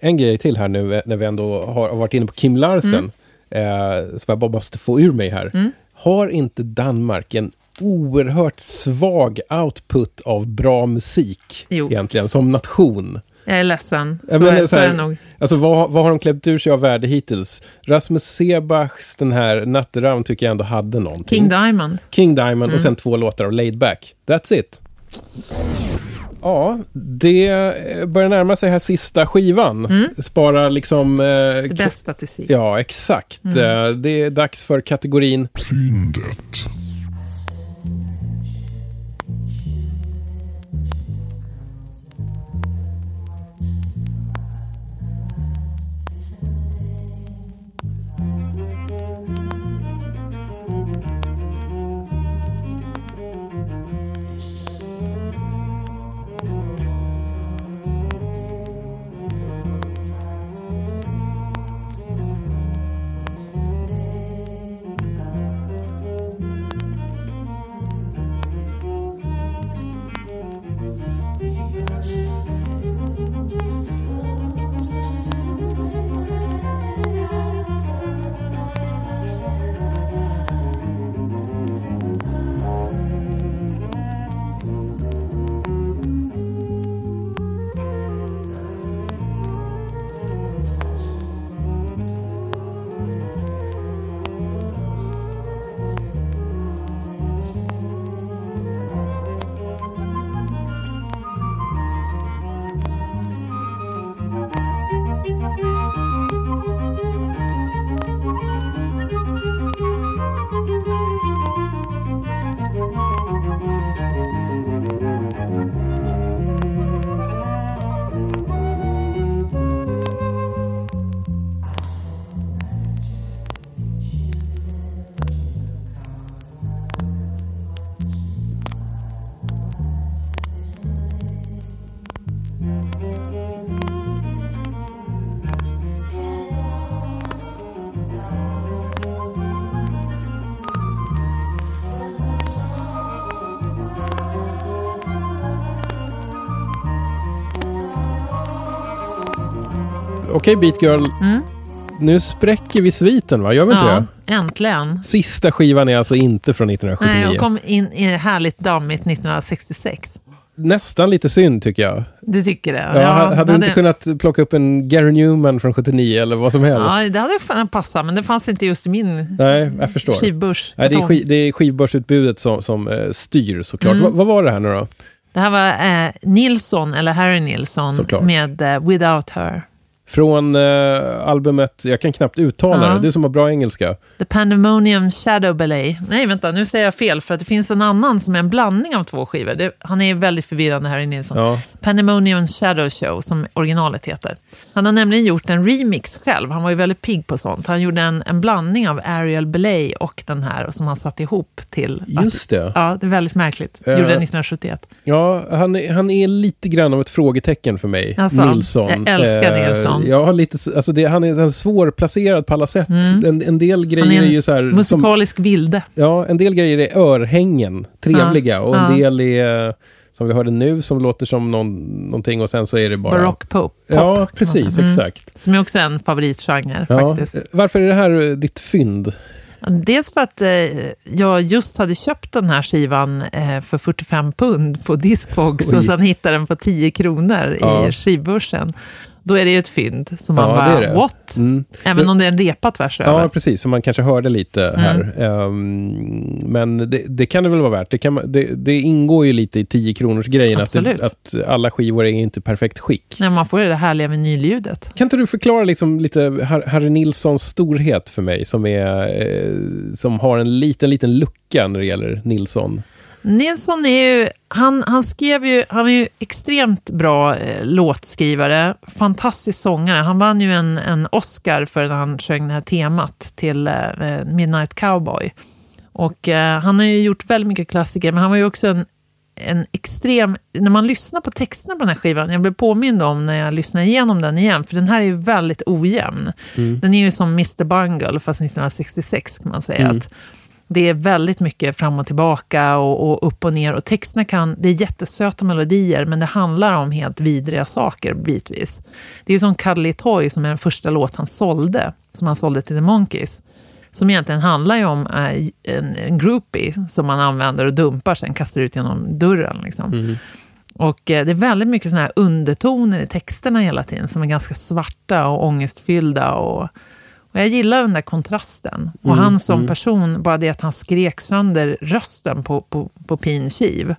En grej till här nu när vi ändå har varit inne på Kim Larsen. Eh, som jag bara måste få ur mig här. Mm. Har inte Danmark en oerhört svag output av bra musik Jo. egentligen som nation? Jag är ledsen, så, menar är, så så här- är det nog. Alltså vad, vad har de klämt ur sig av värde hittills? Rasmus Sebachs den här Natteravn tycker jag ändå hade någonting. King Diamond. King Diamond Mm. och sen två låtar av Laid Back. That's it. Ja, det eh, börjar närma sig här sista skivan. Spara liksom... Eh, Mm. Det bästa till sig. Ja, exakt. Mm. Eh, Det är dags för kategorin Fyndet. Bye. Okej Beat Girl, Mm. nu spräcker vi sviten va? Gör vi inte Ja, det? äntligen. Sista skivan är alltså inte från 1979. Nej, jag kom in i härligt dammigt 1966. Nästan lite synd tycker jag. Det tycker jag. Ja, hade du det inte kunnat plocka upp en Gary Newman från 79 eller vad som helst? Ja, det hade fan passat, men det fanns inte just i min Nej, jag förstår. skivbörs. Nej, det, är skiv, det är skivbörsutbudet som, som eh, styr såklart. Mm. Va, vad var det här nu då? Det här var eh, Nilsson, eller Harry Nilsson, Såklart. med eh, Without Her. Från eh, albumet, jag kan knappt uttala Ja. det, du som har bra engelska. The Pandemonium Shadow Ballet. Nej, vänta, nu säger jag fel, för att det finns en annan som är en blandning av två skivor. Det, han är väldigt förvirrande, Harry Nilsson. Ja. Pandemonium Shadow Show, som originalet heter. Han har nämligen gjort en remix själv. Han var ju väldigt pigg på sånt. Han gjorde en, en blandning av Ariel Ballet och den här, som han satt ihop till... Just det. Att, ja, det är väldigt märkligt. Eh. Gjorde den 1971. Ja, han, är- han är lite grann av ett frågetecken för mig. Alltså, Nilsson. jag älskar Nilsson. Jag har lite, alltså det, han är en svårplacerad på alla sätt. Mm. En, en del grejer Han är är, en ju så här... Som, Musikalisk vilde. ja, en del grejer är örhängen, trevliga. Och en Ja. del är, som vi hörde nu, som låter som någon, någonting och sen så är det bara... Barock pop. Ja, precis, Mm. exakt. Som är också en favoritgenre Ja. faktiskt. Varför är det här eh, ditt fynd? Dels för att eh, jag just hade köpt den här skivan eh, för 45 pund på Discogs Oj. och sen hittade den på 10 kronor Ja. i skivbörsen. Då är det ju ett fynd som man Ja, bara, det det. what? Mm. Även om det är en repad tvärs över. Ja, precis. Som man kanske hörde lite Mm. här. Ehm, men det, det kan det väl vara värt. Det, kan, det, ingår ju lite i 10 kronors grejen att, att alla skivor är inte perfekt skick. Nej, man får ju det härliga vinylljudet. Kan inte du förklara liksom lite Har- Harry Nilssons storhet för mig som, är, eh, som har en liten, liten lucka när det gäller Nilsson? Nilsson är ju, han, han skrev ju, han är ju extremt bra eh, låtskrivare, fantastisk sångare. Han vann ju en, en Oscar för när han sjöng det här temat till eh, Midnight Cowboy. Och eh, han har ju gjort väldigt mycket klassiker, men han var ju också en, en extrem... När man lyssnar på texterna på den här skivan, jag blev påmind om när jag lyssnade igenom den igen, för den här är ju väldigt ojämn. Den är ju som Mr. Bungle, fast 1966 kan man säga. Att det är väldigt mycket fram och tillbaka och, och upp och ner. Och texterna kan, det är jättesöta melodier, men det handlar om helt vidriga saker bitvis. Det är som Cuddly Toy, som är den första låt han sålde, som han sålde till The Monkees. Som egentligen handlar om eh, en, en groupie som man använder och dumpar, sen kastar ut genom dörren. Liksom. Och eh, det är väldigt mycket såna här undertoner i texterna hela tiden, som är ganska svarta och ångestfyllda. Och, och jag gillar den där kontrasten. Och han som person, bara det att han skrek sönder rösten på, på, på Pin Kiv,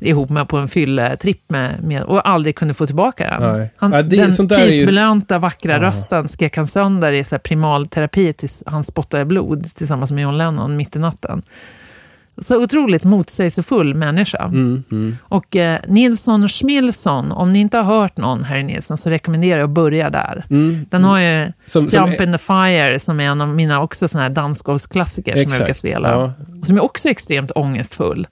ihop med på en fylletripp med, med, och aldrig kunde få tillbaka den. Nej. Han, Ja, det- den är ju- prisbelönta, vackra rösten skrek han sönder i så primalterapi tills han spottade blod tillsammans med John Lennon mitt i natten. Så otroligt motsägelsefull människa. Mm, Och eh, Nilsson Schmilsson, om ni inte har hört någon Harry Nilsson så rekommenderar jag att börja där. Den har ju Mm. Som- som Jump är- in the Fire som är en av mina också såna här dansgolfsklassiker som jag brukar spela. ja. Och Som är också extremt ångestfull.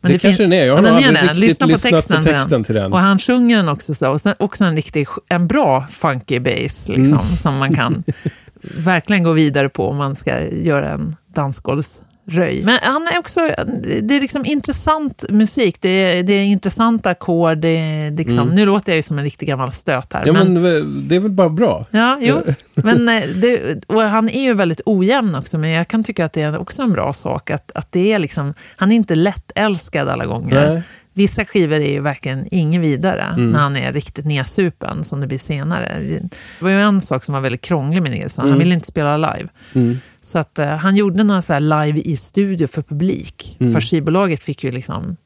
Men Det kanske fin- den är. Jag har nog den aldrig den. riktigt Lyssna på lyssnat texten, på texten till den. Och han sjunger den också så. Och sen också en riktig, en bra funky bass liksom, Mm. som man kan (laughs) verkligen gå vidare på om man ska göra en dansgolvsröj. Men han är också, det är liksom intressant musik. Det är, det är intressanta ackord. Det är liksom, Nu låter jag ju som en riktig gammal stöt här. Mm. Ja, men eh, det är väl bara bra. Ja, jo. (laughs) Men eh, det, och han är ju väldigt ojämn också, men jag kan tycka att det är också en bra sak. Att, att det är liksom, han är inte lättälskad alla gånger. Nej. Vissa skivor är ju verkligen ingen vidare när han är riktigt nedsupen, som det blir senare. Det var ju en sak som var väldigt krånglig med Nilsson, han ville inte spela live. Så att eh, han gjorde några så här live i studio för publik. För skivbolaget fick ju liksom...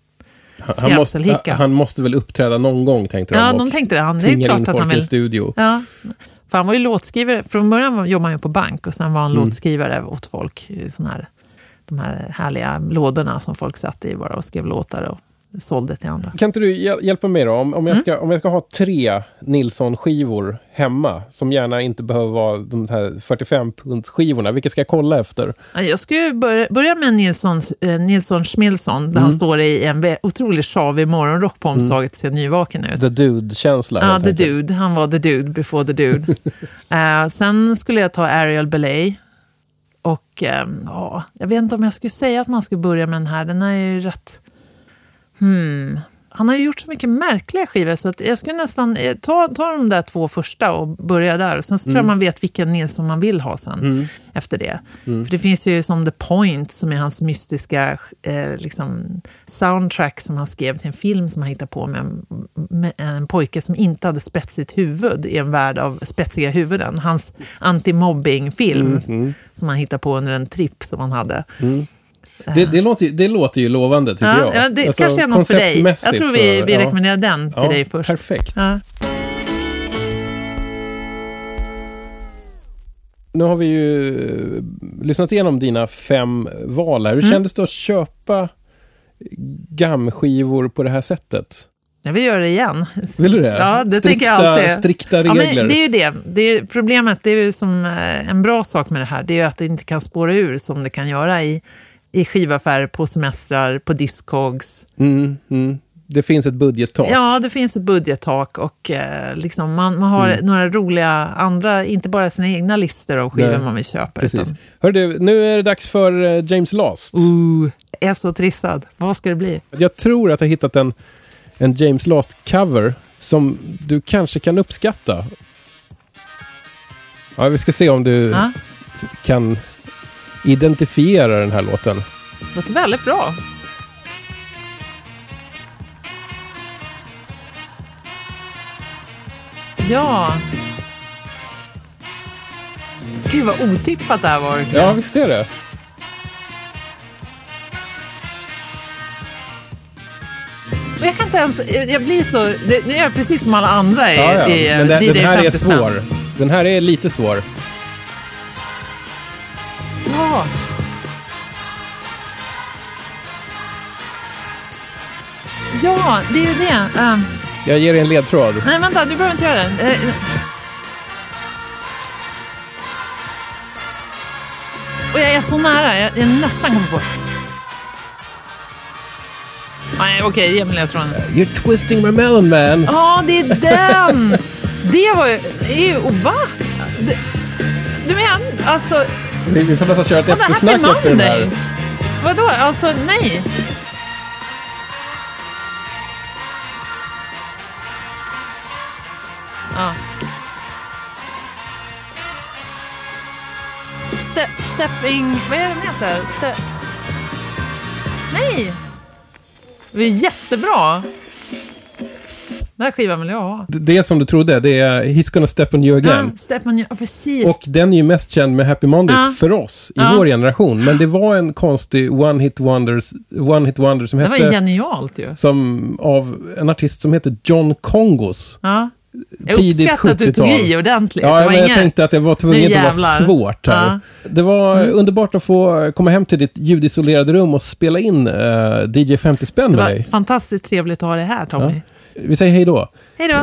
Han, måste, han måste väl uppträda någon gång, tänkte de. Ja, de tänkte det. Han, det är klart in att han vill... studio. Ja, för han var ju låtskrivare. Från början jobbade han ju på bank och sen var han Mm. låtskrivare åt folk. Sån här, de här härliga lådorna som folk satt i bara och skrev låtar och sålde till andra. Kan inte du hjäl- hjälpa mig då? Om, om, Mm. jag ska, om jag ska ha tre Nilsson-skivor hemma, som gärna inte behöver vara de här 45-punts-skivorna, vilka ska jag kolla efter? Ja, Jag skulle börja, börja med Nilsson, eh, Nilsson Schmilsson, där Mm. han står i en otroligt sjavig morgonrock på omslaget och ser nyvaken ut. The Dude-känsla. Ja, The enkelt. Dude. Han var The Dude before The Dude. (laughs) Eh, sen skulle jag ta Ariel Belay. Och ehm, ja, jag vet inte om jag skulle säga att man skulle börja med den här. Den är ju rätt... Hmm. Han har ju gjort så mycket märkliga skivor så att jag skulle nästan eh, ta, ta de där två första och börja där. Och sen så tror jag man vet vilken Nilsson man vill ha sen efter det. För det finns ju som The Point som är hans mystiska eh, liksom soundtrack som han skrev till en film som han hittade på med en, med en pojke som inte hade spetsigt huvud i en värld av spetsiga huvuden. Hans anti-mobbing-film som han hittade på under en tripp som han hade. Det, det, låter, det låter ju lovande, tycker Ja, jag. ja, det Alltså, kanske är något för dig. Jag tror vi, vi ja. rekommenderar den till Ja, dig först. Perfekt. Ja. Nu har vi ju eh, lyssnat igenom dina fem val här. Hur Mm. kändes det att köpa GAM-skivor på det här sättet? Jag vill göra det igen. Vill du det? Ja, det strikta, tycker jag alltid. Strikta Ja, regler. men det är ju det. det är, problemet, det är ju som eh, en bra sak med det här, det är ju att det inte kan spåra ur som det kan göra i, i skivaffärer, på semestrar, på Discogs. Mm, mm. Det finns ett budgettak. Ja, det finns ett budgettak och eh, liksom man, man har Mm. några roliga andra, inte bara sina egna listor av skivor Nej, man vill köpa. Precis. Utan, Hör du, nu är det dags för eh, James Last. ooh, jag är så trissad. Vad ska det bli? Jag tror att jag hittat en, en James Last-cover som du kanske kan uppskatta. Ja, vi ska se om du Ja, kan identifiera den här låten. låter väldigt bra. Ja. Gud vad otippat det här var. Ja, visst är det. Men jag kan inte ens, jag blir så, det, nu är jag precis som alla andra i, Ja, ja. i Men den, DJ den här är 55. svår. Den här är lite svår. Ja. Ja, det är ju det. Ehm, Jag ger dig en ledtråd. nej, vänta, du behöver inte göra det. Eh, och jag är så nära. Jag, jag nästan kommer på. Nej, okej, ge mig ledtråden. You're twisting my melon man. Ja, det är den! (laughs) Det var ju... Va? Det, du menar, alltså... Vi, vi får nästan köra ett Vadå, Happy eftersnack efter den här. Mondays? Vadå? Alltså, nej. Ja. Ste stepping... Vad är det den heter? Ste nej! Det är jättebra. Den här skivan vill jag ha. Det- Det är som du trodde, det är He's gonna step on you again. Ja, Step on you, ja, precis. Och den är ju mest känd med Happy Mondays Ja. för oss i Ja. vår generation. Men det var en konstig one hit wonders, one hit wonder som det var hette... genialt ju. Som av en artist som heter John Kongos. Ja. Jag uppskattar att du tog 70-tal. i ordentligt. Ja, det var men jag inget... tänkte att det var tvunget Nu att vara svårt här. Ja. Mm. Det var underbart att få komma hem till ditt ljudisolerade rum och spela in uh, DJ 50 spänn Det med var dig. fantastiskt trevligt att ha dig här, Tommy. Vi säger hej då. Hej då!